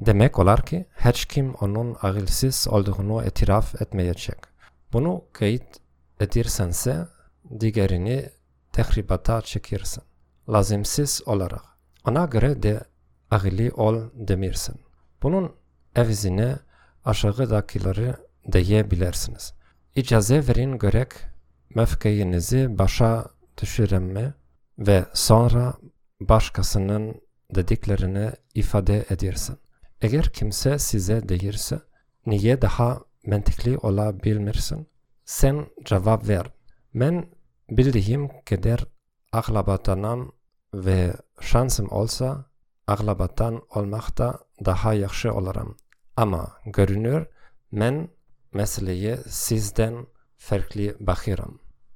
Demek olar ki hiç kim onun akılsız olduğunu itiraf etmeyecek. Bunu kayıt edirsense diğerini tehribata çekirsin. Lazımsız olarak. Ona göre de akıllı ol demirsin. Bunun evzine aşağıdakileri diyebilirsiniz. İcaze verin görek mevkiyinizi başa düşüremme ve sonra başkasının dediklerini ifade edirsin. Eğer kimse size deyirse, niye daha mantıklı olabilmirsin? Sen cevap ver. Ben bildiğim kadar aklabatanam ve şansım olsa aklabatan olmakta daha yaxşı olurum. Ama görünür ben meseleye sizden farklı bakıyorum.